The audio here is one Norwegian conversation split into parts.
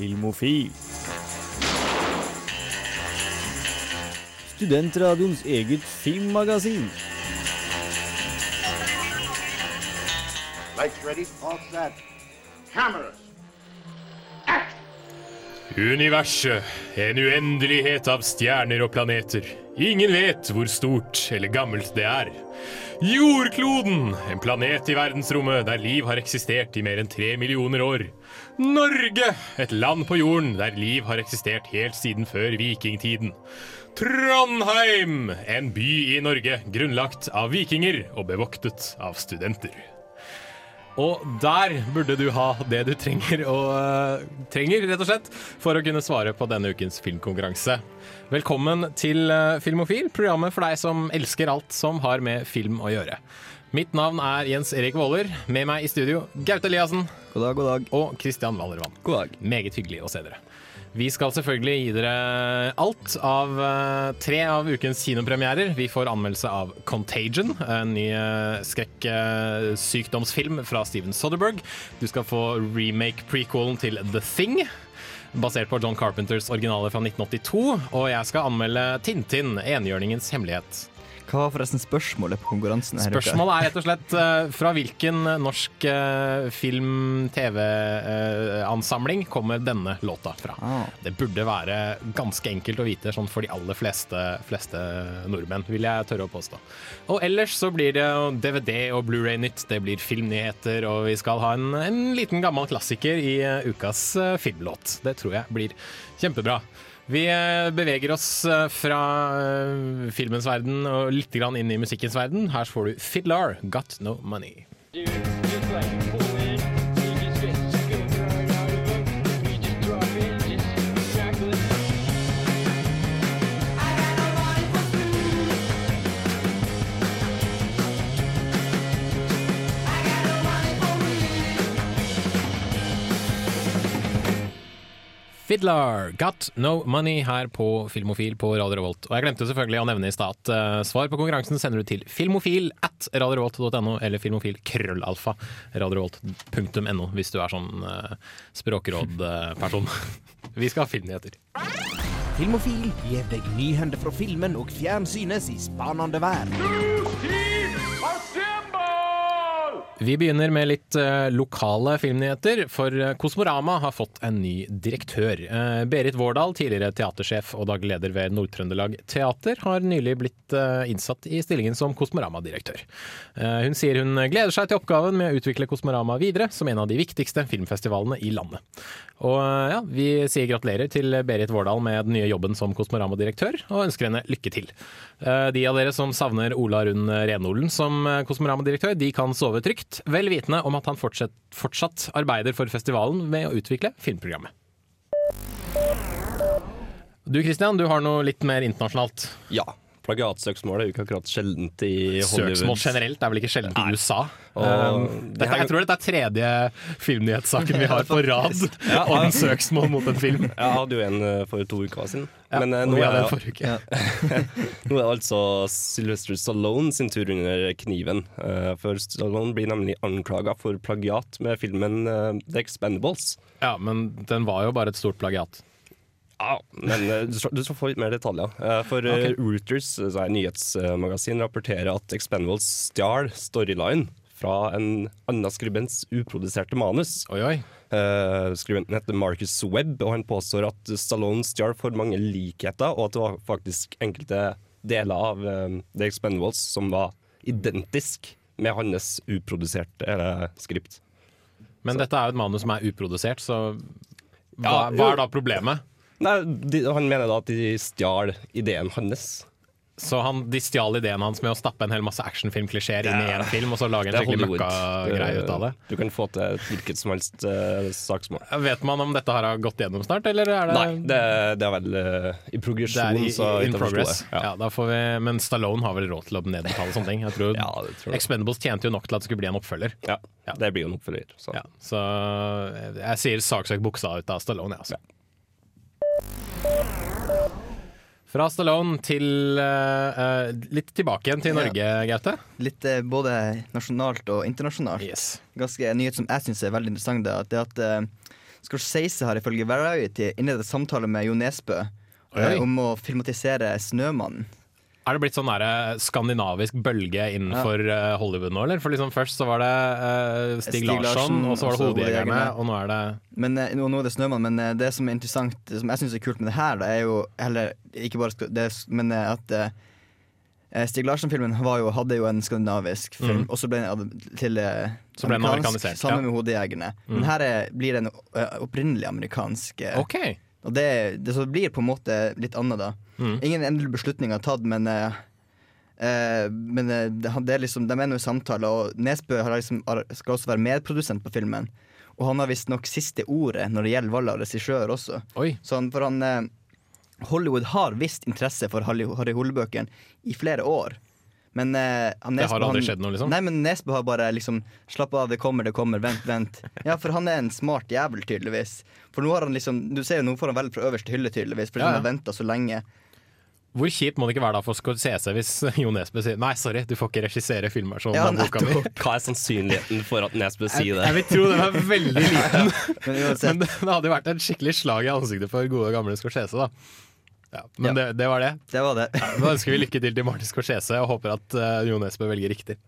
Filmofil. Studentradioens eget filmmagasin. Lights ready, all set. Cameras. Universet, en uendelighet av stjerner og planeter. Ingen vet hvor stort eller gammelt det er. Jordkloden, en planet i verdensrommet der liv har eksistert i mer enn tre millioner år. Norge, et land på jorden der liv har eksistert helt siden før vikingtiden. Trondheim, en by i Norge grunnlagt av vikinger og bevoktet av studenter. Og der burde du ha det du trenger, og, uh, trenger rett og slett, for å kunne svare på denne ukens filmkonkurranse. Velkommen til eh, Filmofil, programmet for deg som elsker alt som har med film å gjøre. Mitt navn er Jens Erik Våler. Med meg i studio Gaute Eliassen God dag, god dag. og Christian Wallervann. God dag. Meget hyggelig å se dere. Vi skal selvfølgelig gi dere alt av eh, tre av ukens kinopremierer. Vi får anmeldelse av Contagion, en ny uh, skrekksykdomsfilm fra Steven Soderberg. Du skal få remake-prequelen til The Thing. Basert på John Carpenters originaler fra 1982. Og jeg skal anmelde Tintin, enhjørningens hemmelighet. Hva var forresten spørsmålet på konkurransen? her? Spørsmålet er rett og slett uh, fra hvilken norsk uh, film-TV-ansamling kommer denne låta fra? Ah. Det burde være ganske enkelt å vite sånn for de aller fleste, fleste nordmenn, vil jeg tørre å påstå. Og ellers så blir det DVD og Blu-ray-nytt, det blir filmnyheter, og vi skal ha en, en liten gammel klassiker i eh, ukas eh, filmlåt. Det tror jeg blir kjempebra. Vi eh, beveger oss eh, fra eh, filmens verden og litt inn i musikkens verden. Her får du Fiddler, Got No Money. Fiddler, Got No Money her på Filmofil på Radio Revolt. Og jeg glemte selvfølgelig å nevne i stad at eh, svar på konkurransen sender du til filmofil at radiorevolt.no eller filmofil krøllalfa radiorevolt.no hvis du er sånn uh, språkrådperson. Vi skal ha filmnyheter. Filmofil gir deg nyhender fra filmen og fjernsynets i spanende verden. Vi begynner med litt eh, lokale filmnyheter, for eh, Kosmorama har fått en ny direktør. Eh, Berit Vårdal, tidligere teatersjef og daglig leder ved Nord-Trøndelag Teater, har nylig blitt innsatt i stillingen som Kosmorama-direktør. Hun sier hun gleder seg til oppgaven med å utvikle Kosmorama videre som en av de viktigste filmfestivalene i landet. Og ja, Vi sier gratulerer til Berit Vårdal med den nye jobben som Kosmorama-direktør, og ønsker henne lykke til. De av dere som savner Ola Rund Renolen som Kosmorama-direktør, de kan sove trygt, vel vitende om at han fortsatt, fortsatt arbeider for festivalen med å utvikle filmprogrammet. Du Christian, du har noe litt mer internasjonalt. Ja. Plagiatsøksmål er jo ikke akkurat sjeldent i Hollywood. Søksmål generelt er vel ikke sjeldent i USA. Um, dette, jeg tror dette er tredje filmnyhetssaken vi har på rad om søksmål mot en film. Jeg hadde jo en eh, for to uker siden. Ja, Men eh, nå, er, det- uke. nå er det altså Sylvester Stallone sin tur under kniven. Eh, For Stallone blir nemlig anklaga for plagiat med filmen The Expendables. Ja, men den var jo bare et stort plagiat. Ja, men eh, du skal, få litt mer detaljer. Eh, For okay. Reuters, eh, så er nyhetsmagasin, rapporterer at Expendables stjal storyline fra en annen skribents uproduserte manus. Oi, oi. Skribenten heter Marcus Webb, og han påstår at Stallone stjal for mange likheter, og at det var faktisk enkelte deler av eh, The Expendables som var identisk med hans uproduserte skript. Men dette er jo et manus som er uprodusert, så hva, Ja, hva er da problemet? Nei, de, Han mener da at de stjal ideen hans. Så han, de stjal ideen hans med å stappe en hel masse actionfilmklisjeer inn i én film, og så lage en skikkelig møkkagreie ut av det. Du kan få til hvilket som helst uh, saksmål. Vet man om dette har gått gjennom snart, eller er det Nei, det, det er vel uh, i progresjon, så vidt jeg forsto progress. det. Ja. får vi, men Stallone har vel råd til å nedbetale sånne ting. Jeg tror, Ja, tror. Expendables tjente jo nok til at det skulle bli en oppfølger. Ja, Ja. det blir jo en oppfølger. Så. Ja, så jeg sier saksøk buksa ut av Stallone, jeg, altså. Fra Stallone til eh, litt tilbake igjen til Norge, Gaute. Litt uh, både nasjonalt og internasjonalt. Yes. Ganske En nyhet som jeg syns er veldig interessant, det er at, det er at eh, Scorsese har ifølge Variety innledet samtale med Jo Nesbø eh, om å filmatisere 'Snømannen'. Er det blitt sånn der, eh, skandinavisk bølge innenfor ja. Hollywood nå, eller? For liksom Først så var det uh, Stig, Stig Larsson, Larsen, og så var det Hodejegerne, og nå er det Men eh, nå, nå er det Snømann, men eh, det som er interessant, det som jeg syns er kult med det her, da, er jo heller ikke bare det, men eh, at uh, Stig Larsen-filmen hadde jo en skandinavisk film, og så ble den til eh, Mm. Den amerikanisert, Sammen ja. Mm. med Hodejegerne. Men her er, blir det en eh, opprinnelig amerikansk eh, OK. Og det, det, blir på en måte litt annet, da. Mm. Ingen endelig beslutning er tatt, men eh, eh, men eh, det, det er liksom, de er nå i samtale, og Nesbø har liksom, skal også være medprodusent på filmen. Og han har visstnok siste ordet når det gjelder valg av regissør også. Så han, for han eh, Hollywood har visst interesse for Harry Hole-bøkene i flere år. Men eh, han Det har aldri han- skjedd noe, liksom? Nei, men Nesbø har bare liksom Slapp av, det kommer, det kommer, vent, vent. Ja, for han er en smart jævel, tydeligvis. For nå har han liksom Du ser jo, nå får han vel fra øverste hylle, tydeligvis, fordi Ja, ja. han har venta så lenge. Hvor kjipt må det ikke være da for Scorsese hvis Jo Nesbø sier Nei, sorry, du får ikke regissere filmversjonen Ja, av boka mi. Hva er sannsynligheten for at Nesbø sier det? Jeg vil tro den er veldig liten. Men Men det, det hadde jo vært et skikkelig slag i ansiktet for gode, gamle Scorsese, da. Ja, men Ja. Det, det var det. det var det. Da ønsker vi lykke til til Martin Scorsese og håper at uh, Jo Nesbø velger riktig.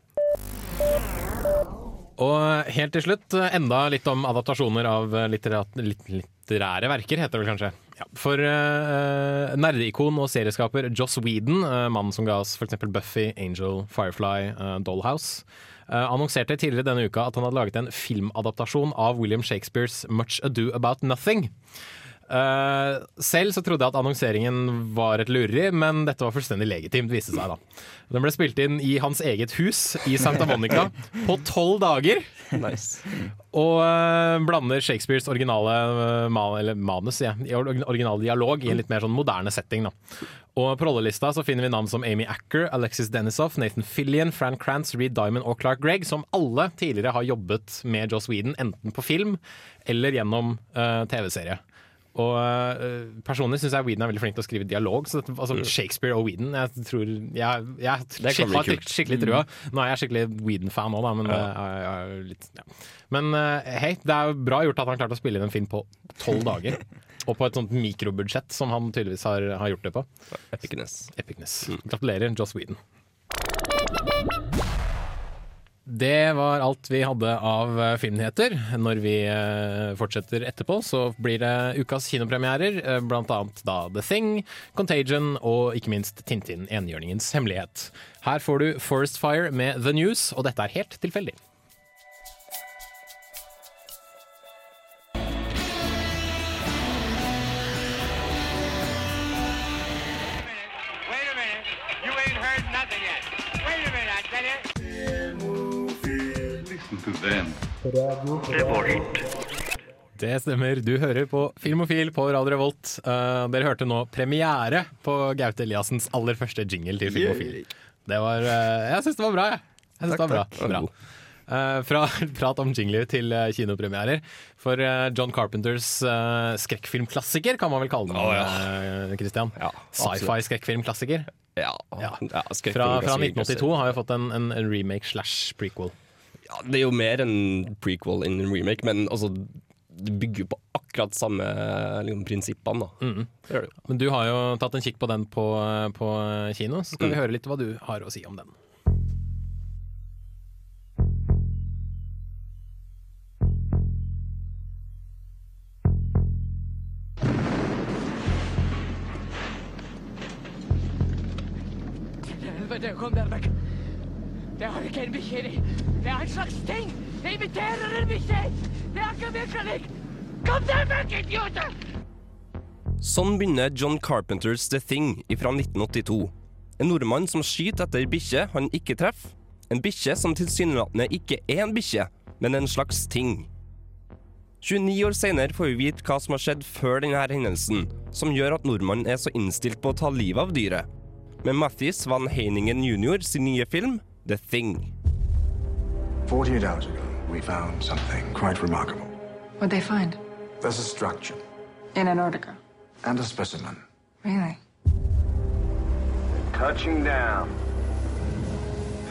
Og helt til slutt, eh, enda litt om adaptasjoner av eh, litterat, litt, litterære verker, heter det vel kanskje. Ja, for uh, nerdeikon og serieskaper Joss Whedon, uh, mannen som ga oss f.eks. Buffy, Angel, Firefly, uh, Dollhouse, eh, annonserte tidligere denne uka at han hadde laget en filmadaptasjon av William Shakespeares Much Ado About Nothing. Eh, selv så trodde jeg at annonseringen var et lureri, men dette var fullstendig legitimt, viste seg da. Den ble spilt inn i hans eget hus i Santa Monica på tolv dager. Nice. Og uh, blander Shakespeares originale uh, man, eller manus ja, i or- dialog i en litt mer sånn moderne setting. Da. Og På rollelista så finner vi navn som Amy Acker, Alexis Denisoff, Nathan Fillion, Fran Krantz, Reed Diamond og Clark Gregg, som alle tidligere har jobbet med Joss Whedon, enten på film eller gjennom eh, TV-serie. Og eh, Personlig syns jeg Whedon er veldig flink til å skrive dialog. Så dette, altså Shakespeare og Whedon Jeg tror Jeg, jeg, Det har skikkelig trua. Nå er jeg skikkelig Whedon-fan òg, da, men, ja. jeg, jeg, er litt, ja. men eh, hei, det er jo bra gjort at han klarte å spille inn en film på tolv dager. Og på et sånt mikrobudsjett som han tydeligvis har, har gjort det på. Epicness. Epicness. Gratulerer, Joss Whedon. Det var alt vi hadde av eh, filmnyheter. Når vi eh, fortsetter etterpå, så blir det ukas kinopremierer. eh, Blant annet da The Thing, Contagion og ikke minst Tintin enhjørningens hemmelighet. Her får du Forest Fire med The News, og dette er helt tilfeldig. Det stemmer. Du hører på Filmofil på Radio Revolt. Uh, dere hørte nå premiere på Gaute Eliassens aller første jingle til Filmofil. Det var uh, Jeg syns det var bra, jeg. jeg var bra. takk. bra. Uh, fra prat om jingler til uh, kinopremierer. For uh, John Carpenters eh, skrekkfilmklassiker, kan man vel kalle den, Å, eh, Christian. Ja. Sci-fi-skrekkfilmklassiker. Ja, Ja. ja skrekkfilm Fra, er fra 1982 har vi fått en, en remake slash prequel. Ja, det er jo mer en prequel enn en remake, men altså det bygger jo på akkurat samme liksom, prinsippene. da. Mm. Det gjør det jo. Men du har jo tatt en kikk på den på, på kino, så skal vi Mm. høre litt hva du har å si om den. Helvete, kom dere vekk. Det har ikke en bikkje i. Det er en slags ting. Det imiterer en bikkje. Det er ikke mekanikk. Kom deg vekk, idioter! Sånn begynner John Carpenters The Thing fra 1982. En nordmann som skyter etter bikkje han ikke treffer. En bikkje som tilsynelatende ikke er en bikkje, men en slags ting. 29 år senere får vi vite hva som har skjedd før denne hendelsen, som gjør at nordmannen er så innstilt på å ta livet av dyret. Med Mathis van Heiningen jr. sin nye film The Thing. 48 hours ago, we found something quite remarkable. What'd they find? There's a structure. In Antarctica? And a specimen. Really? Touching down.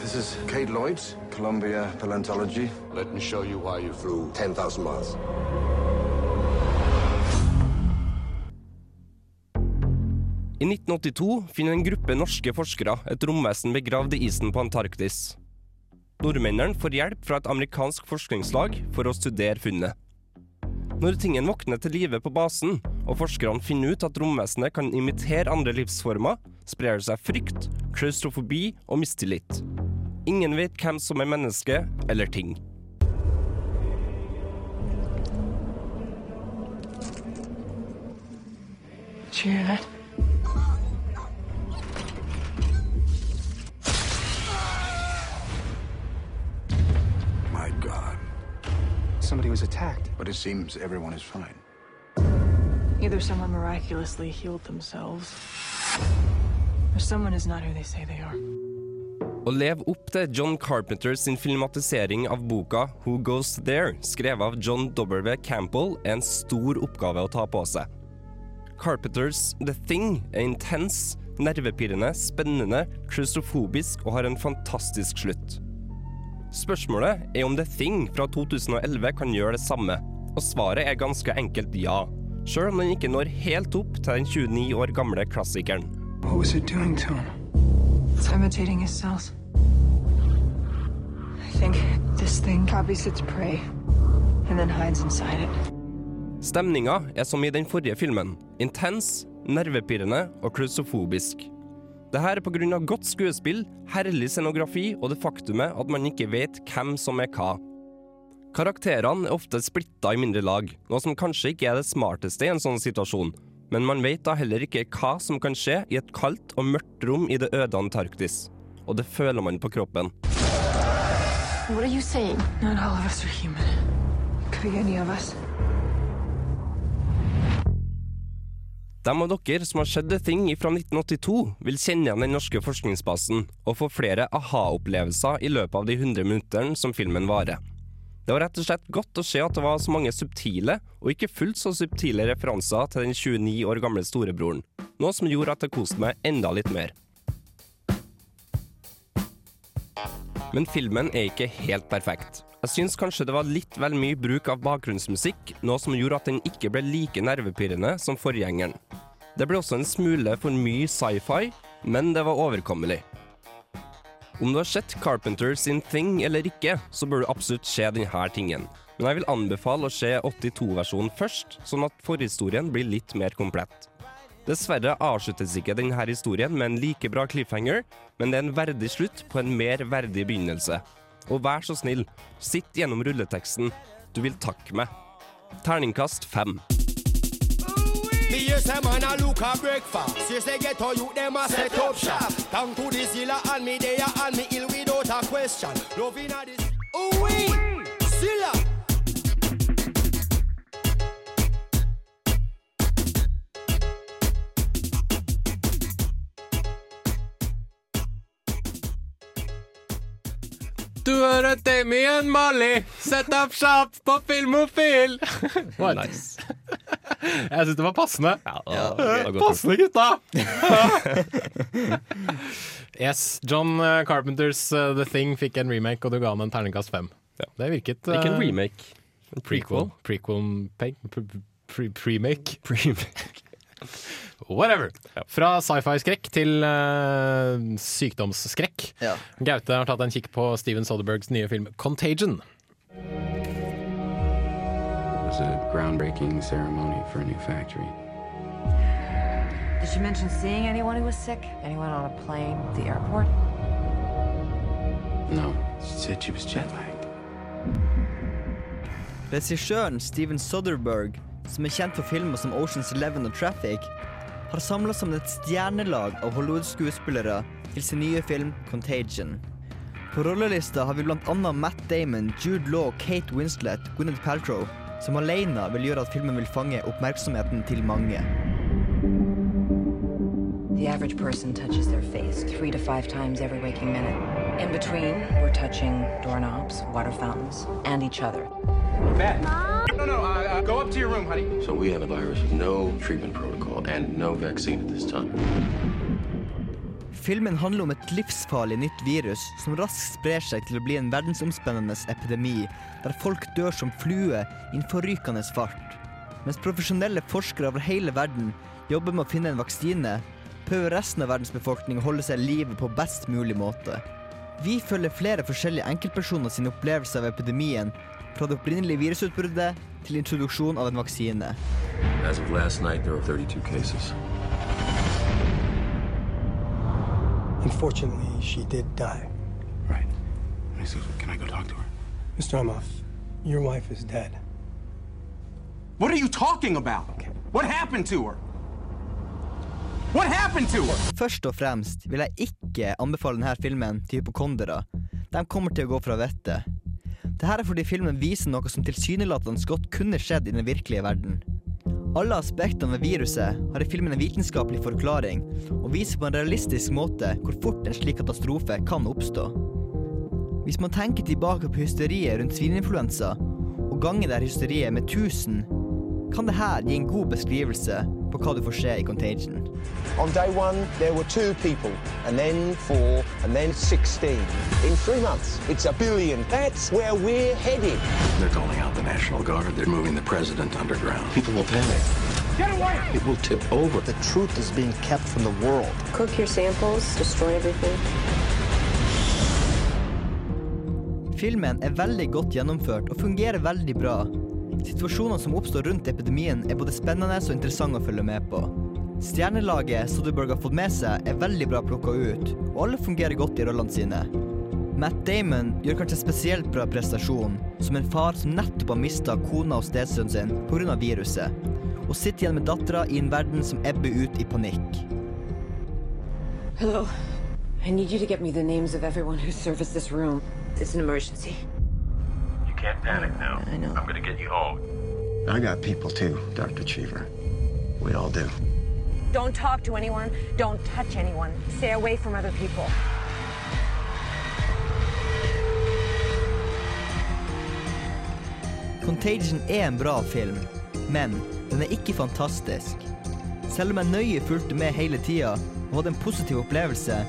This is Kate Lloyd's, Columbia Paleontology. Let me show you why you flew 10,000 miles. I 1982 finner en gruppe norske forskere et romvesen begravd i isen på Antarktis. Nordmennene får hjelp fra et amerikansk forskningslag for å studere funnet. Når tingen våkner til live på basen, og forskerne finner ut at romvesenet kan imitere andre livsformer, sprer det seg frykt, klaustrofobi og mistillit. Ingen vet hvem som er menneske eller ting. Did But it seems everyone is fine. Either someone miraculously healed themselves, or someone is not who they say they are. Å leve opp til John Carpenter sin filmatisering av boka Who Goes There, skrevet av John W. Campbell, er en stor oppgave å ta på seg. Carpenters The Thing er intens, nervepirrende, spennende, klaustrofobisk og har en fantastisk slutt. Spørsmålet er om The Thing fra 2011 kan gjøre det samme, og svaret er ganske enkelt ja, sjøl om den ikke når helt opp til den 29 år gamle klassikeren. What was it doing to him? It's imitating his cells. I think this thing copies its prey and then hides inside it. Stemninga er som i den forrige filmen. Intens, nervepirrende og klausofobisk. Dette her er pga. godt skuespill, herlig scenografi og det faktumet at man ikke vet hvem som er hva. Karakterene er ofte splitta i mindre lag, noe som kanskje ikke er det smarteste i en sånn situasjon, men man vet da heller ikke hva som kan skje i et kaldt og mørkt rom i det øde Antarktis. Og det føler man på kroppen. What are you saying? Not all of us are human. Could be any of us. De av dere som har sett The Thing fra 1982, vil kjenne igjen den norske forskningsbasen og få flere aha-opplevelser i løpet av de 100 minuttene som filmen varer. Det var rett og slett godt å se at det var så mange subtile, og ikke fullt så subtile referanser til den 29 år gamle storebroren, noe som gjorde at jeg koste meg enda litt mer. Men filmen er ikke helt perfekt. Jeg syns kanskje det var litt vel mye bruk av bakgrunnsmusikk, noe som gjorde at den ikke ble like nervepirrende som forgjengeren. Det ble også en smule for mye sci-fi, men det var overkommelig. Om du har sett Carpenter sin Thing eller ikke, så bør du absolutt se denne tingen. Men jeg vil anbefale å se 82-versjonen først, sånn at forhistorien blir litt mer komplett. Dessverre avsluttes ikke denne historien med en like bra cliffhanger, men det er en verdig slutt på en mer verdig begynnelse. Og vær så snill, sitt gjennom rulleteksten. Du vil takke meg. Terningkast fem. Me hear say man a look a breakfast. You say get all you them a set up shop. Down to the zilla and me there and me ill without a question. Loving a this. Ooh wee, zilla. Du hører Damien Marley, set up shop på Filmofil! What? Nice. Jeg syns det var passende. det var passende, gutta! yes, John eh, Carpenters eh, The Thing fikk en remake, og du ga han en terningkast fem. Det virket Ikke en eh, remake. En Prequel. Prequel pe- pre- pre- Premake. Whatever. Fra sci-fi-skrekk til uh, sykdomsskrekk. Ja. Gaute har tatt en kikk på Steven Soderbergs nye film 'Contagion'. It was a groundbreaking ceremony for a new factory. Did she mention seeing anyone who was sick? Anyone on a plane, the airport? No, she said she was jet lagged. Regissøren Steven Soderberg, som er kjent for filmer som Oceans Eleven og Traffic, har samla sammen et stjernelag av Hollywood-skuespillere til sin nye film Contagion. På rollelista har vi bl.a. Matt Damon, Jude Law, Kate Winslet, Gwyneth Paltrow, som alene vil gjøre at filmen vil fange oppmerksomheten til mange. The average person touches their face three to five times every waking minute. In between, we're touching doorknobs, water fountains, and each other. Beth. No, no, uh, uh, go up to your room, honey. So we have a virus with no treatment protocol and no vaccine at this time. Filmen handler om et livsfarlig nytt virus som raskt sprer seg til å bli en verdensomspennende epidemi, der folk dør som flue i en forrykende fart. Mens profesjonelle forskere over hele verden jobber med å finne en vaksine, prøver resten av verdens befolkning å holde seg i live på best mulig måte. Vi følger flere forskjellige enkeltpersoner sine opplevelser av epidemien, fra det opprinnelige virusutbruddet til introduksjon av en vaksine. As of last night, there were 32 cases. Unfortunately, she did die. Right. Can I go talk to her? Mr. Amoff, your wife is dead. What are you talking about? What happened to her? What happened to her? Først og fremst vil jeg ikke anbefale denne filmen til hypokondere. De kommer til å gå fra vettet. Dette er fordi filmen viser noe som tilsynelatende godt kunne skjedd i den virkelige verden. Alle aspektene ved viruset har i filmen en vitenskapelig forklaring, og viser på en realistisk måte hvor fort en slik katastrofe kan oppstå. Hvis man tenker tilbake på hysteriet rundt svineinfluensa, og ganger det her hysteriet med 1000, kan det her gi en god beskrivelse på hva du får se i Contagion. On day one, there were two people, and then four, and then 16. In three months, it's a billion. That's where we're headed. They're calling out the National Guard. They're moving the president underground. People will panic. Get away! It will tip over. The truth is being kept from the world. Cook your samples, destroy everything. Filmen er veldig godt gjennomført og fungerer veldig bra. Situasjonene som oppstår rundt epidemien er både spennende og interessante å følge med på. Stjernelaget Soderberg har fått med seg, er veldig bra plukka ut, og alle fungerer godt i rollene sine. Matt Damon gjør kanskje en spesielt bra prestasjon, som en far som nettopp har mista kona og stesønnen sin pga. viruset, og sitter igjen med dattera i en verden som ebber ut i panikk. Hello. I need you to get me the names of everyone who serviced this room. It's an emergency. Can't panic now. I know. I'm gonna get you home. I got people too, Dr. Cheever. We all do. Don't talk to anyone. Don't touch anyone. Stay away from other people. Contagion er en bra film, men den er ikke fantastisk. Selv om jeg nøye fulgte med hele tida og hadde en positiv opplevelse,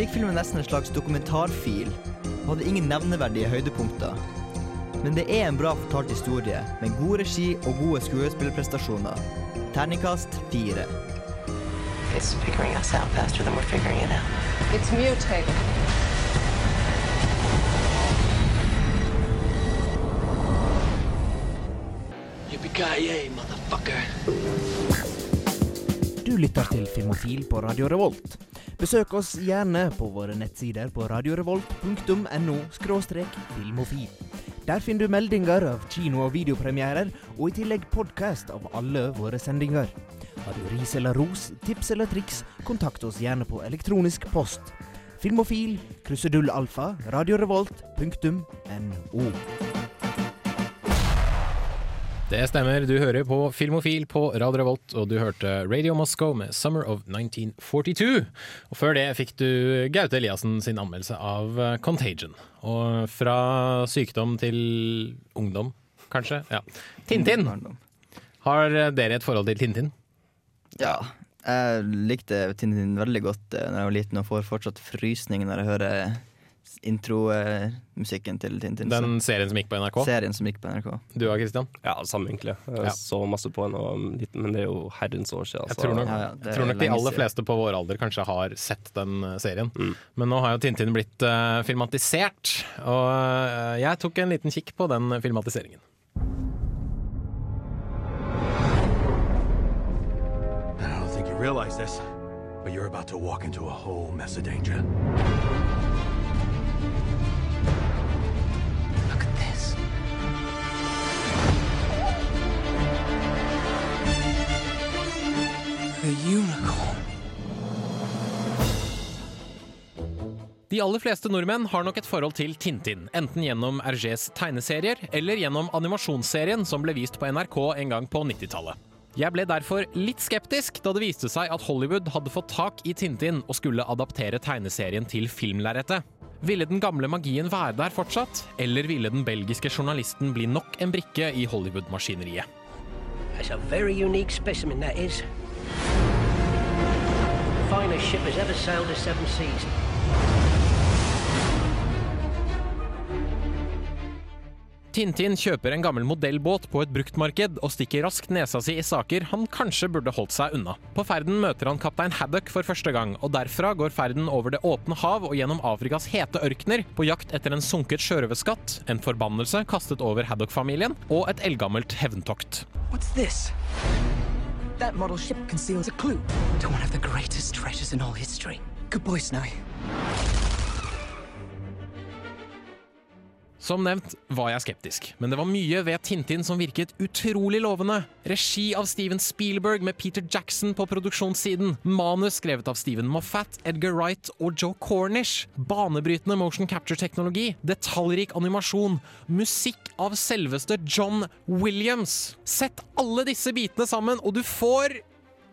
fikk filmen nesten en slags dokumentarfil og hadde ingen nevneverdige høydepunkter. Men det er en bra fortalt historie, med god regi og gode skuespillerprestasjoner. Terningkast fire. It's figuring us out faster than we're figuring it out. It's mutating. Yippee-ki-yay, motherfucker. Du lytter til Filmofil på Radio Revolt. Besøk oss gjerne på våre nettsider på radiorevolt.no filmofil. Der finner du meldinger av kino- og videopremierer, og i tillegg podkast av alle våre sendinger. Har du ris eller ros, tips eller triks, kontakt oss gjerne på elektronisk post. Filmofil, krusedullalfa, radiorevolt, punktum radiorevolt.no. Det stemmer, du hører på Filmofil på Radio Revolt, og du hørte Radio Moscow med 'Summer of 1942'. Og før det fikk du Gaute Eliassen sin anmeldelse av eh, 'Contagion'. Og fra sykdom til ungdom, kanskje. Ja. Tintin! Har dere et forhold til Tintin? Ja. Jeg likte Tintin veldig godt eh, da jeg var liten, og får fortsatt frysning når jeg hører intromusikken til Tintin. Den serien som gikk på NRK? Serien som gikk på NRK. Du da, Christian? Ja, samme egentlig. Jeg Ja. så masse på den men det er jo herrens år siden. Jeg tror nok, Ja, ja, jeg tror nok de aller fleste på vår alder kanskje har sett den eh, serien. Mm. Men nå har jo Tintin blitt uh, filmatisert, og uh, jeg tok en liten kikk på den filmatiseringen. I don't think you realize this, but you're about to walk into a whole mess of danger. De aller fleste nordmenn har nok et forhold til Tintin, enten gjennom Hergés tegneserier eller gjennom animasjonsserien som ble vist på NRK en gang på 90-tallet. Jeg ble derfor litt skeptisk da det viste seg at Hollywood hadde fått tak i Tintin og skulle adaptere tegneserien til filmlerretet. Ville den gamle magien være der fortsatt, eller ville den belgiske journalisten bli nok en brikke i Hollywood-maskineriet? That's a very unique specimen, that is. Finest ship has ever sailed the seven seas. Tintin kjøper en gammel modellbåt på et bruktmarked og stikker raskt nesa si i saker han kanskje burde holdt seg unna. På ferden møter han kaptein Haddock for første gang, og derfra går ferden over det åpne hav og gjennom Afrikas hete ørkener på jakt etter en sunket sjørøverskatt, en forbannelse kastet over Haddock-familien og et eldgammelt hevntokt. What's this? That model ship conceals a clue to one of the greatest treasures in all history. Good boy, Snowy. Som nevnt var jeg skeptisk, men det var mye ved Tintin som virket utrolig lovende. Regi av Steven Spielberg med Peter Jackson på produksjonssiden. Manus skrevet av Steven Moffat, Edgar Wright og Joe Cornish. Banebrytende motion capture-teknologi. Detaljrik animasjon. Musikk av selveste John Williams. Sett alle disse bitene sammen, og du får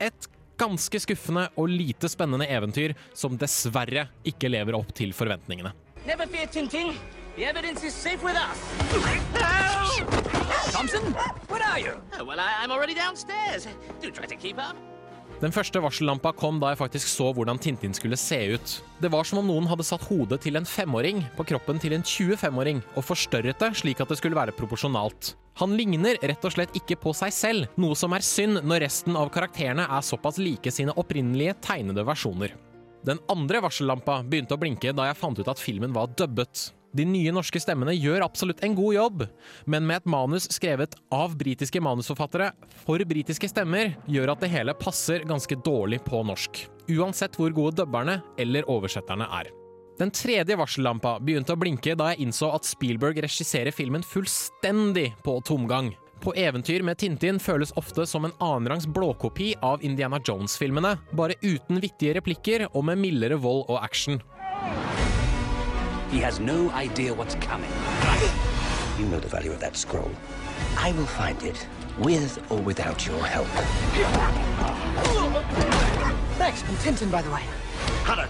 et ganske skuffende og lite spennende eventyr som dessverre ikke lever opp til forventningene. Never fear, Tintin. The evidence is safe with us. Thompson, what are you? Oh, well, I, I'm already downstairs. Do try to keep up. Den første varsellampa kom da jeg faktisk så hvordan Tintin skulle se ut. Det var som om noen hadde satt hodet til en femåring på kroppen til en 25-åring og forstørret det slik at det skulle være proporsjonalt. Han ligner rett og slett ikke på seg selv, noe som er synd når resten av karakterene er såpass like sine opprinnelige tegnede versjoner. Den andre varsellampa begynte å blinke da jeg fant ut at filmen var dubbet. De nye norske stemmene gjør absolutt en god jobb, men med et manus skrevet av britiske manusforfattere for britiske stemmer, gjør at det hele passer ganske dårlig på norsk. Uansett hvor gode dubberne eller oversetterne er. Den tredje varsellampa begynte å blinke da jeg innså at Spielberg regisserer filmen fullstendig på tomgang. På eventyr med Tintin føles ofte som en annenrangs blåkopi av Indiana Jones-filmene, bare uten vittige replikker og med mildere vold og action. He has no idea what's coming. You know the value of that scroll. I will find it, with or without your help. Thanks, I'm Tintin, by the way. Haddock!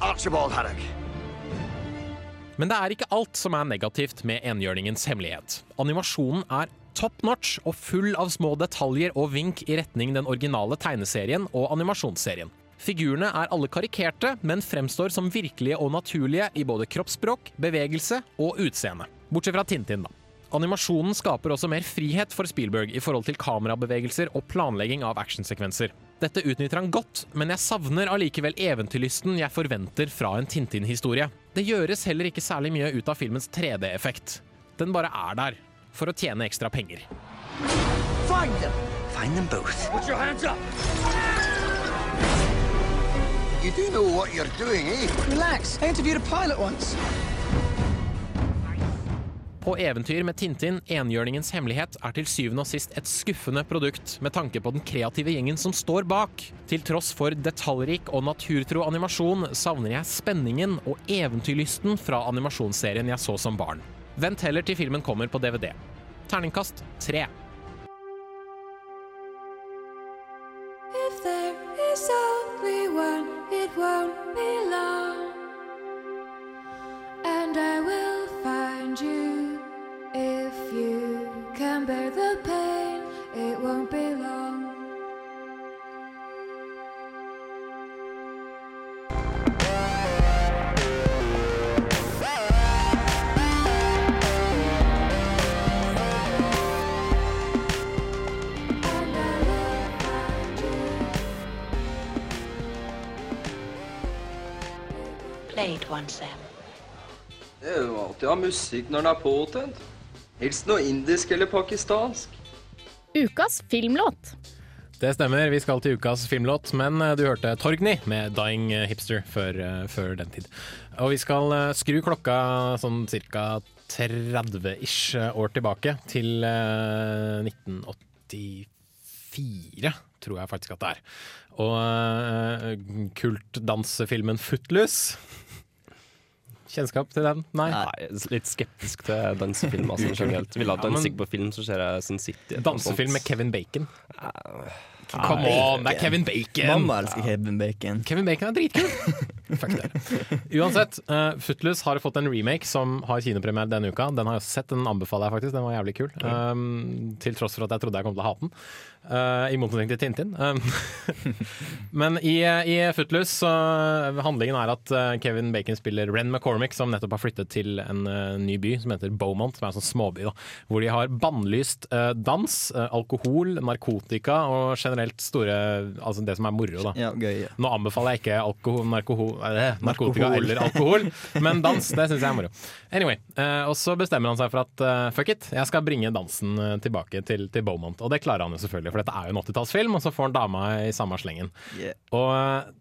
Archibald Haddock. Men det er ikke alt som er negativt med enhjørningens hemmelighet. Animasjonen er top notch og full av små detaljer og vink i retning den originale tegneserien og animasjonsserien. Figurene er alle karikerte, men fremstår som virkelige og naturlige i både kroppsspråk, bevegelse og utseende. Bortsett fra Tintin, da. Animasjonen skaper også mer frihet for Spielberg i forhold til kamerabevegelser og planlegging av actionsekvenser. Dette utnytter han godt, men jeg savner allikevel eventyrlysten jeg forventer fra en Tintin-historie. Det gjøres heller ikke særlig mye ut av filmens 3D-effekt. Den bare er der, for å tjene ekstra penger. Find them! Find them both. Put your hands up! You do know what you're doing, eh? Relax. I interviewed a pilot once. På eventyr med Tintin, enhjørningens hemmelighet, er til syvende og sist et skuffende produkt med tanke på den kreative gjengen som står bak. Til tross for detaljrik og naturtro animasjon savner jeg spenningen og eventyrlysten fra animasjonsserien jeg så som barn. Vent heller til filmen kommer på DVD. Terningkast tre. Won't be Once, Sam. Det er jo alltid å ha musikk når den er påtent. Helst noe indisk eller pakistansk. Ukas filmlåt. Det stemmer, vi skal til ukas filmlåt, men eh, du hørte Torgny med 'Dying Hipster' før, eh, før den tid. Og vi skal eh, skru klokka sånn ca. 30-ish år tilbake, til eh, 1984, tror jeg faktisk at det er. Og eh, kultdansefilmen 'Footloose'. Kjennskap til den? Nei? Nei, litt skeptisk til dansefilmer altså, generelt. Vil ha dansing på film, så ser jeg Sin City. Dansefilm med Kevin Bacon. Nei, Come on, det er Kevin Bacon! Mamma elsker Kevin Bacon. Kevin Bacon er dritkul! Fuck det. Uansett, uh, Footloose har fått en remake som har kinopremiere denne uka. Den har jeg sett, den anbefaler jeg faktisk. Den var jævlig kul. Um, til tross for at jeg trodde jeg kom til å hate den. Uh, I motsetning til Tintin. Um, men i, i Footloose så handlingen er at Kevin Bacon spiller Ren McCormick, som nettopp har flyttet til en ny by som heter Beaumont, som er en sånn småby. da Hvor de har bannlyst dans, alkohol, narkotika og generelt store Altså det som er moro, da. Ja, gøy. Ja. Nå anbefaler jeg ikke alkohol, narkohol, eh, narkotika Narkohol. eller alkohol, men dans, det syns jeg er moro. Anyway, eh, Og så bestemmer han seg for at eh, fuck it, jeg skal bringe dansen eh, tilbake til, til Beaumont. Og det klarer han jo selvfølgelig, for dette er jo en 80-tallsfilm, og så får han dama i samme slengen. Yeah. Og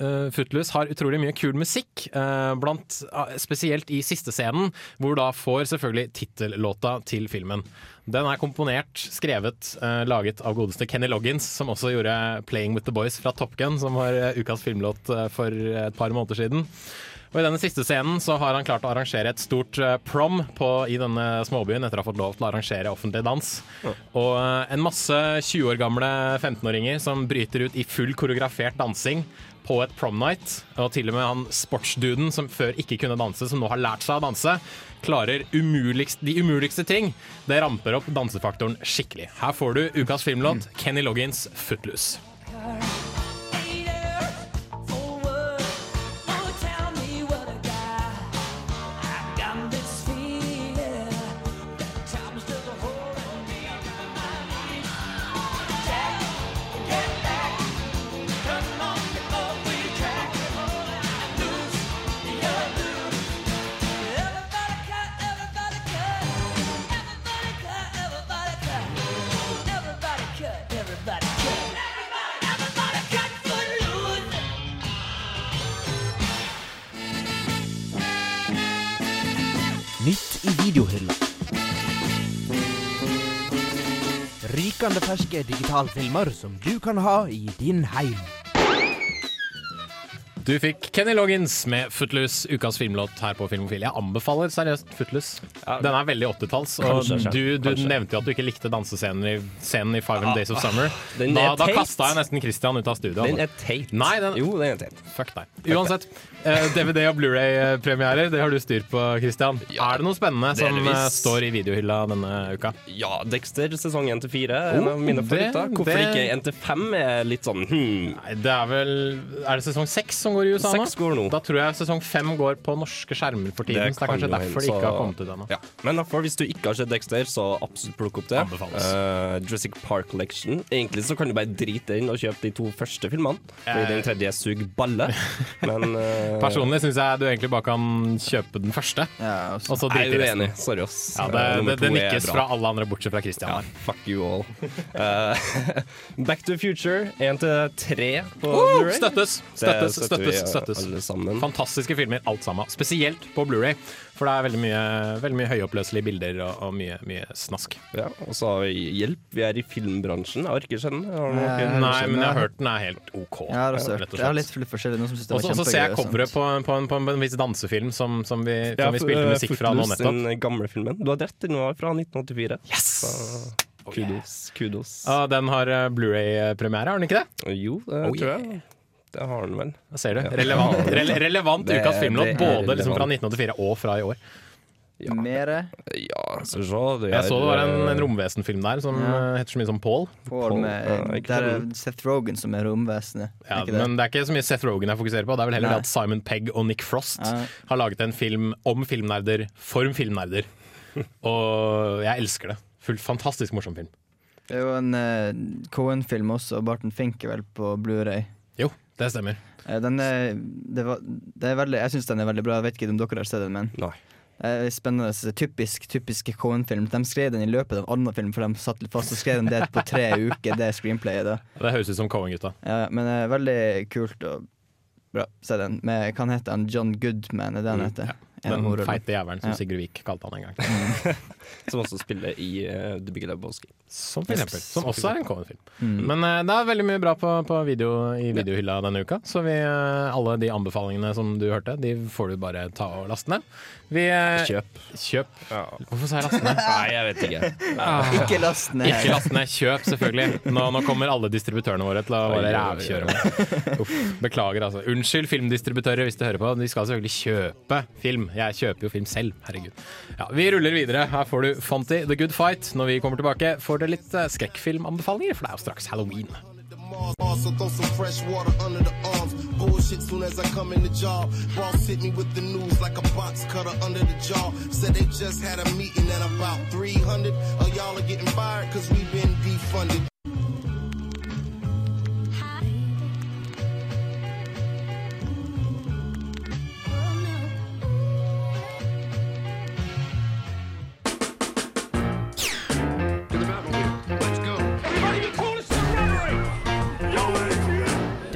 eh, Footloose har utrolig mye kul musikk, uh, blant, uh, spesielt i siste scenen, hvor da får selvfølgelig tittellåta til filmen. Den er komponert, skrevet, laget av godeste Kenny Loggins, som også gjorde 'Playing With The Boys' fra Top Gun, som var ukas filmlåt for et par måneder siden. Og I denne siste scenen så har han klart å arrangere et stort eh, prom på, i denne småbyen etter å ha fått lov til å arrangere offentlig dans. Og eh, en masse 20 år gamle 15-åringer som bryter ut i full koreografert dansing på et prom night. Og til og med han sportsduden som før ikke kunne danse, som nå har lært seg å danse, klarer umuligst, de umuligste ting. Det ramper opp dansefaktoren skikkelig. Her får du ukas filmlåt, Kenny Loggins 'Footloose'. Ferske som du kan ha i din heim. Du fikk Kenny Loggins med 'Footloose', ukas filmlåt her på Filmofil. Jeg anbefaler seriøst 'Footloose'. Den er veldig 80-talls. Og du, du nevnte jo at du ikke likte dansescenen i, scenen i 500 Days of Summer. Den Da, da kasta jeg nesten Christian ut av studio. Den altså. er teit. Nei, den, Jo, den er teit. Fuck deg. Uansett, DVD- og Blu-ray-premierer, det har du styr på, Christian. er det noe spennende som eh, står i videohylla denne uka? Ja, Dexter sesong 1 til 4 er en Oh, av mine det- favoritter. Hvorfor det- ikke 1 til 5 er litt sånn hmm. Nei, det er vel Er det sesong 6 som går i USA nå? 6 går nå. Da tror jeg sesong 5 går på norske skjermer for tiden. så det er kanskje derfor det ikke har kommet ut ennå. Ja. Men derfor, hvis du ikke har sett Dexter, så absolutt plukk opp det. Eh, Jurassic Park Collection. Egentlig så kan du bare drite inn og kjøpe de to første filmene, fordi Eh. den tredje suger balle. Men eh, Personlig syns jeg du egentlig bare kan kjøpe den første. og så drite i resten. uenig. Sorry, ass. Ja, det, det, det nikkes fra alle andre, bortsett fra Christian. Ja, Fuck you all. Uh, Back to the Future 1 til 3 på Oh, Blu-ray. støttes, støttes, støttes. støttes. Alle sammen. Fantastiske filmer, alt sammen. Spesielt på Blu-ray, for det er veldig mye, veldig mye høyoppløselige bilder og, og mye, mye snask. Ja, og så har vi hjelp. Vi er i filmbransjen. Jeg har ikke det. Nei, men jeg har hørt den er helt OK. Jeg har også hørt og Jeg har litt, forskjellig. Noen som det Og var så så ser jeg kjempegøy. coveret på, en- på, på, en- på en viss dansefilm som, som, vi, Ja, som vi spilte eh, musikk fra nå nettopp. Den gamle filmen. Du har rett, den var fra 1984. Yes! Så, kudos. kudos. Ah, den har eh, Blu-ray-premiere, har den ikke det? Jo, det Oh, tror jeg. Det har den vel. Da ser du. Relevant, rele, relevant Det- ukas filmlåt, det er både liksom fra 1984 og fra i år. Mere Ja, så så det Jeg så det var en, er, en romvesenfilm der som Ja. eh, heter så mye som Paul. Paul med Ja, Der er. Seth Rogan som er romvesenet. Ja, er det? men det er ikke så mye Seth Rogan jeg fokuserer på. Det er vel heller Nei. det at Simon Pegg og Nick Frost Ja. har laget en film om filmnerder for filmnerder. Og jeg elsker det. Fullt fantastisk morsom film. Det er jo en uh, Cohen-film også, og Barton Fink er vel på Blu-ray. Jo, det stemmer. Eh, Den er, det var, det er veldig, jeg syns den er veldig bra. Jeg vet ikke om dere har sett den, men Nei. Eh, Spennende. Typisk typisk Cohen-film. De skrev den i løpet av annen film, for de satt litt fast og skrev den det på tre uker. Det er screenplayet. da Det høres ut som Cohen-gutta. ja, Men eh, veldig kult og bra. Se den. Med, hva heter han? John Goodman, er det han Mm, heter? ja. Den feite jævelen som Ja. Sigurd Vik kalte han en gang. Som også spiller i uh, The Big Lebowski. Som for eksempel. Som også er en Cohen-film. Mm. Men uh, det er veldig mye bra på, på video i videohylla denne uka. Så vi, uh, alle de anbefalingene som du hørte, de får du bare ta og laste ned. Vi, Kjøp. Kjøp. Ja. Hvorfor sa jeg laste ned? Nei, jeg vet ikke. Ah. Ikke last ned. Ikke last ned. Kjøp, selvfølgelig. Nå, nå kommer alle distributørene våre til å bare rævkjøre beklager, altså. Unnskyld, filmdistributører, hvis du hører på. De skal selvfølgelig kjøpe film. Jeg kjøper jo film selv, herregud. Ja, Vi ruller videre. Her får du Fonty, The Good Fight. Når vi kommer tilbake, får dere litt eh, skrekkfilmanbefalinger, for det er jo straks halloween. Also throw some fresh water under the arms. Bullshit soon as I come in the job. Boss hit me with the news like a box cutter under the jaw. Said they just had a meeting and about 300 of y'all are getting fired because we've been defunded.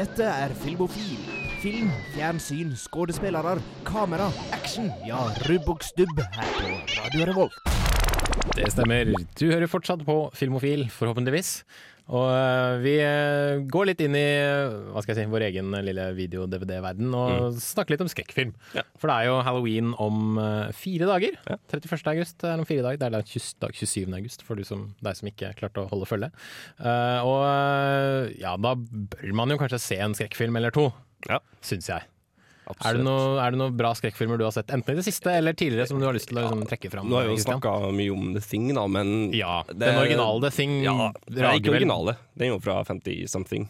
Dette er Filmofil. Film, fjernsyn, skuespillere, kamera, action. Ja, rubb og stubb her på Radio Revolt. Det stemmer. Du hører fortsatt på Filmofil, forhåpentligvis. Og eh, vi eh, går litt inn i eh, hva skal jeg si, vår egen lille video-DVD-verden og snakker litt om skrekkfilm. For det er jo halloween om fire dager. 31. august er om fire dager. Det er da 20 dag 27. august for som, deg som ikke klarte å holde følge. Og ja, da bør man jo kanskje se en skrekkfilm eller to, syns jeg. Er det, noe, det noe bra skrekkfilmer du har sett, enten i det siste eller tidligere, som du har lyst til å liksom, trekke fram? Nå har vi jo snakka mye om The Thing, da, men Ja, den originale The Thing ja, det er ikke originale. Den er jo fra 50-something.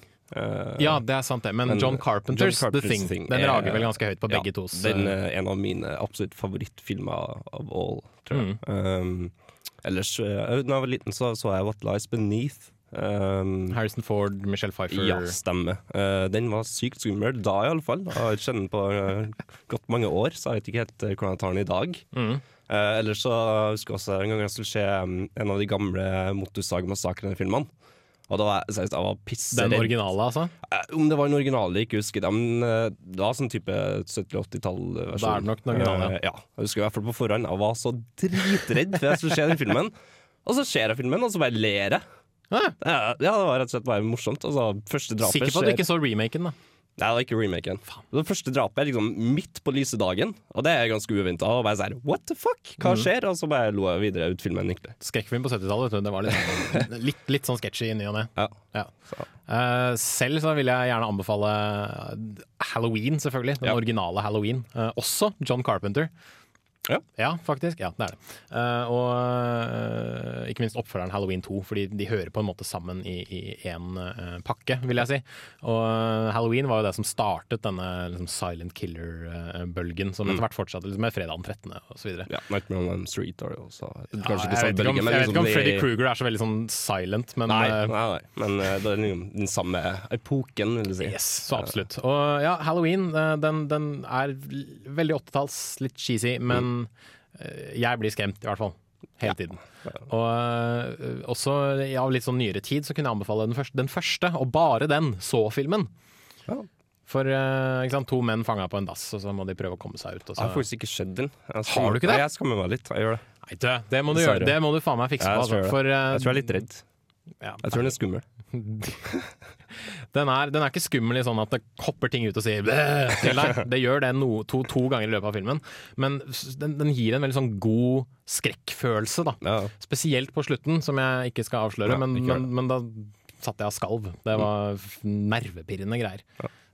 Ja, det er sant det, men John Carpenters The Thing, den er- rager vel ganske høyt på begge to tos, Den eh, er en av mine absolutt favorittfilmer av all, tror jeg. Mm. Um, ellers, eh, da jeg var liten, så så jeg What Lies Beneath. Um, Harrison Ford, Michelle Pfeiffer. Ja, stemmer. Uh, den var sykt skummel da, i alle fall. Jeg den på uh, godt mange år, så jeg vet ikke helt eh, hvordan jeg tar den i dag. Mm. Uh, ellers så husker jeg også en gang jeg skulle se um, en av de gamle Motorsag-massakrene-filmene. Og da var jeg, seriøst, jeg var pisseredd. Den originale, altså? Uh, Om det var den originale, ikke husker jeg. Men det var sånn type 70-80-tall-versjon. Da er det nok den originale. Ja. Jeg husker i hvert fall på forhånd. Jeg var så dritredd før jeg skulle se den filmen. Og så ser jeg filmen, og så bare ler jeg. Ja, det var rett og slett bare morsomt. Altså, første drapet Sikker på at du ikke så remaken, da? Nei, det var ikke remaken. Det første drapet er liksom midt på lyse dagen, og det er ganske uventa. Og bare sånn, what the fuck? Hva Mhm. skjer? Og så bare lo jeg videre ut filmen, egentlig. Skrekkfilm på 70-tallet, vet du. Det var litt, litt, litt sånn sketchy i ny og ne. Ja. Eh, selv så vil jeg gjerne anbefale Halloween, selvfølgelig. Den originale Halloween. Uh, også John Carpenter. Ja. faktisk. Ja, det er det. Uh, og uh, ikke minst oppfølgeren Halloween 2, fordi de hører på en måte sammen i én pakke, vil jeg si. Og eh, Halloween var jo det som startet denne liksom, silent killer-bølgen, som Mm. etter hvert fortsatte liksom, med fredag den 13. osv. Ja, Nightmare on the Street har det også Ja, jeg vet ikke om, jeg vet liksom ikke om Freddy Krueger er så veldig sånn silent, men Nei, eh, nei, nei, men eh, det er liksom den samme epoken, vil jeg si. Yes, så absolutt. Og ja, Halloween eh, den, den er veldig 80-talls, litt cheesy, men eh, jeg blir skremt, i hvert fall. Hele tiden. Og eh, også av av litt sånn nyere tid så kunne jeg anbefale den første, den første og bare den, så-filmen. For eh, sant, to menn fanga på en dass, og så må de prøve å komme seg ut. Jeg har faktisk ikke sett den. Har du ikke det? Nei, jeg skammer meg litt. Jeg gjør det. Nei, det, det må du gjøre. Det må du faen meg fikse Ja, på. Altså, for, uh, jeg tror jeg er litt redd. Ja. Jeg tror den er skummel. Den er, den er ikke skummel i sånn at det hopper ting ut og sier til deg. Det gjør det no, to, to ganger i løpet av filmen. Men den, den gir en veldig sånn god skrekkfølelse, da. Spesielt på slutten, som jeg ikke skal avsløre, Ja, men, men, men da satt jeg og skalv. Det var nervepirrende greier.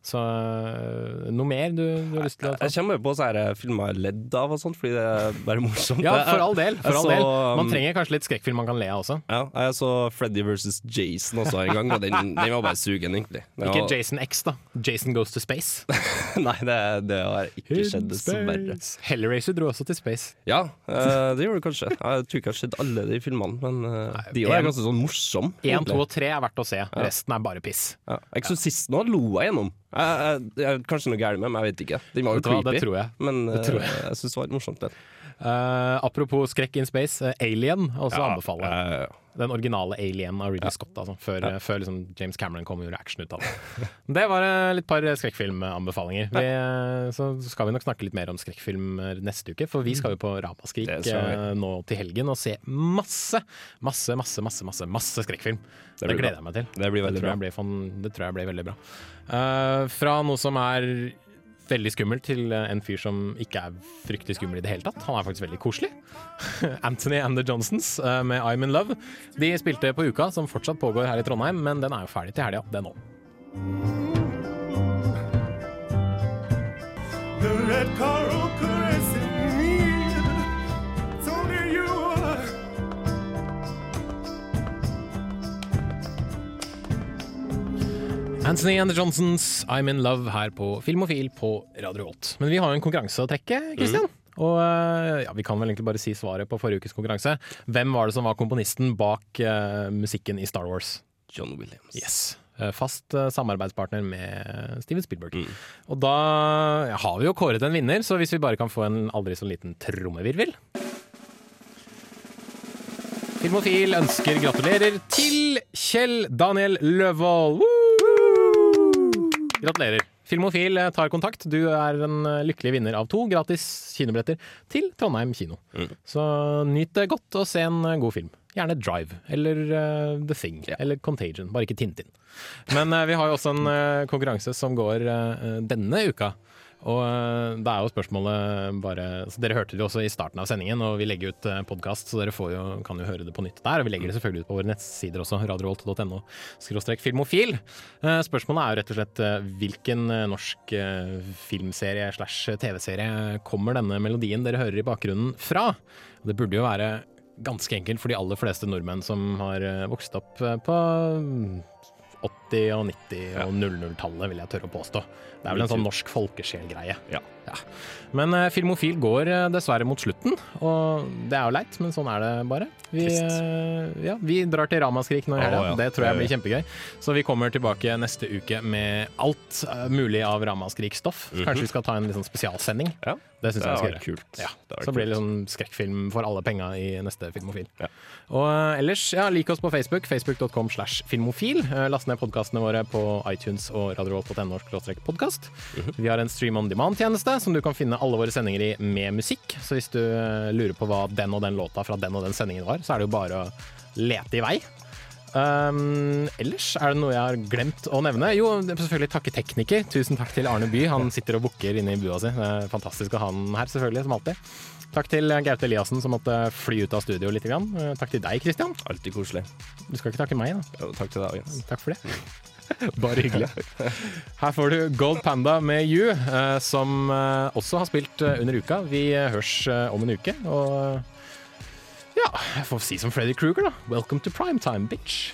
Så øh, noe mer du, du har lyst til å ta? Jeg kommer på sånne filmer jeg ledd av og sånt, fordi det er bare morsomt. Ja, for all del. For all så, del. um, Man trenger kanskje litt skrekkfilm man kan le av også. Ja, jeg så Freddy vs. Jason også en gang, og den, den var bare sugen, egentlig. Var... Ikke Jason X, da. Jason Goes to Space. Nei, det, det har ikke skjedd, dessverre. Hellraiser dro også til Space. Ja, eh, det gjorde det kanskje. Jeg tror ikke jeg har sett alle de filmene, men eh, de er en- ganske sånn morsomme. Én, to og tre er verdt å se. Resten er bare piss. Ja. Eksorsisten òg lo jeg gjennom. Jeg, jeg, jeg, kanskje noe gærent med, men jeg vet ikke. Den var jo creepy. det tror jeg. Men Det eh, tror jeg. jeg syns det var morsomt. Eh, apropos skrekk in space, eh, Alien også Ja, anbefaler. Den originale Alien av Ridley Scott, altså, før, eh, før liksom James Cameron kom og gjorde action ut av det. Det var et par skrekkfilmanbefalinger. Vi, eh, Så skal vi nok snakke litt mer om skrekkfilmer neste uke, for vi skal jo på Ramaskrik Det eh, nå til helgen og se masse, masse, masse, masse, masse, masse skrekkfilm. Det Det, gleder gleder jeg meg til. Det blir veldig tror jeg bra. blir fan- det tror jeg blir veldig bra. Uh, fra noe som er veldig skummel til eh, en fyr som ikke er fryktelig skummel i det hele tatt. Han er faktisk veldig koselig. Anthony and the Johnsons eh, med I'm in Love. De spilte på Uka, som fortsatt pågår her i Trondheim, men den er jo ferdig til helga, den òg. Anthony and the Johnsons, I'm in love her på Filmofil på Radio Volt. Men vi har jo en konkurranse å trekke, Christian. Og eh, ja, Vi kan vel egentlig bare si svaret på forrige ukes konkurranse. Hvem var det som var komponisten bak uh, musikken i Star Wars? John Williams. Yes. Eh, Fast uh, samarbeidspartner med Steven Spielberg. Mm. Og da ja, har vi jo kåret en vinner, så hvis vi bare kan få en aldri så liten trommevirvel Filmofil ønsker gratulerer til Kjell Daniel Løvold. Gratulerer. Filmofil eh, tar kontakt. Du er en eh, lykkelig vinner av to gratis kinobilletter til Trondheim kino. Så nyt det godt og se en eh, god film. Gjerne Drive eller uh, The Thing eller Contagion, bare ikke Tintin. Men uh, vi har jo også en uh, konkurranse som går denne uka. Og det da er jo spørsmålet bare så Dere hørte det jo også i starten av sendingen, og vi legger ut podkast, så dere jo, kan jo høre det på nytt der. Og vi legger det selvfølgelig ut på våre nettsider også, radiovolt.no skråstrek filmofil. Eh, Spørsmålet er jo rett og slett eh, hvilken eh, norsk eh, filmserie slash TV-serie kommer denne melodien dere hører i bakgrunnen fra? Det burde jo være ganske enkelt for de aller fleste nordmenn som har eh, vokst opp eh, på 80- og 90- og 00-tallet, vil jeg tørre å påstå. Det er vel en sånn norsk folkesjelgreie. Ja. Men uh, Filmofil går uh, dessverre mot slutten, og det er jo leit, men sånn er det bare. Vi, eh, ja, vi drar til Ramaskrik nå i helga. ja. Det tror jeg blir kjempegøy. Så vi kommer tilbake neste uke med alt mulig av Ramaskrik-stoff. Mhm. Kanskje vi skal ta en sånn spesialsending. Det syns jeg vi skal gjøre. kult. Ja. Så blir det liksom skrekkfilm for alle penga i neste Filmofil. Og ellers, ja, lik oss på Facebook. Facebook.com slash filmofil. Last ned podkastene våre på iTunes og radiovolt.no podkast. Mhm. Vi har en Stream on demand-tjeneste som du kan finne alle våre sendinger i med musikk. Så hvis du lurer på hva den og den låta fra den og den sendingen var, så er det jo bare å lete i vei. Um, ellers er det noe jeg har glemt å nevne. Jo, selvfølgelig takke tekniker. Tusen takk til Arne By. Han sitter og booker inne i bua si. Det er fantastisk å ha han her, selvfølgelig, som alltid. Takk til Gaute Eliassen som måtte fly ut av studio litt. Grann. Eh, Takk til deg, Kristian. Alltid koselig. Du skal ikke takke meg, da? Jo, takk til deg, Jens. Takk for det. Bare hyggelig. Her får du Gold Panda med You, eh, som eh, også har spilt under uka. Vi hørs om en uke, og ja, jeg får si som Freddy Kruger, da. Welcome to primetime, bitch.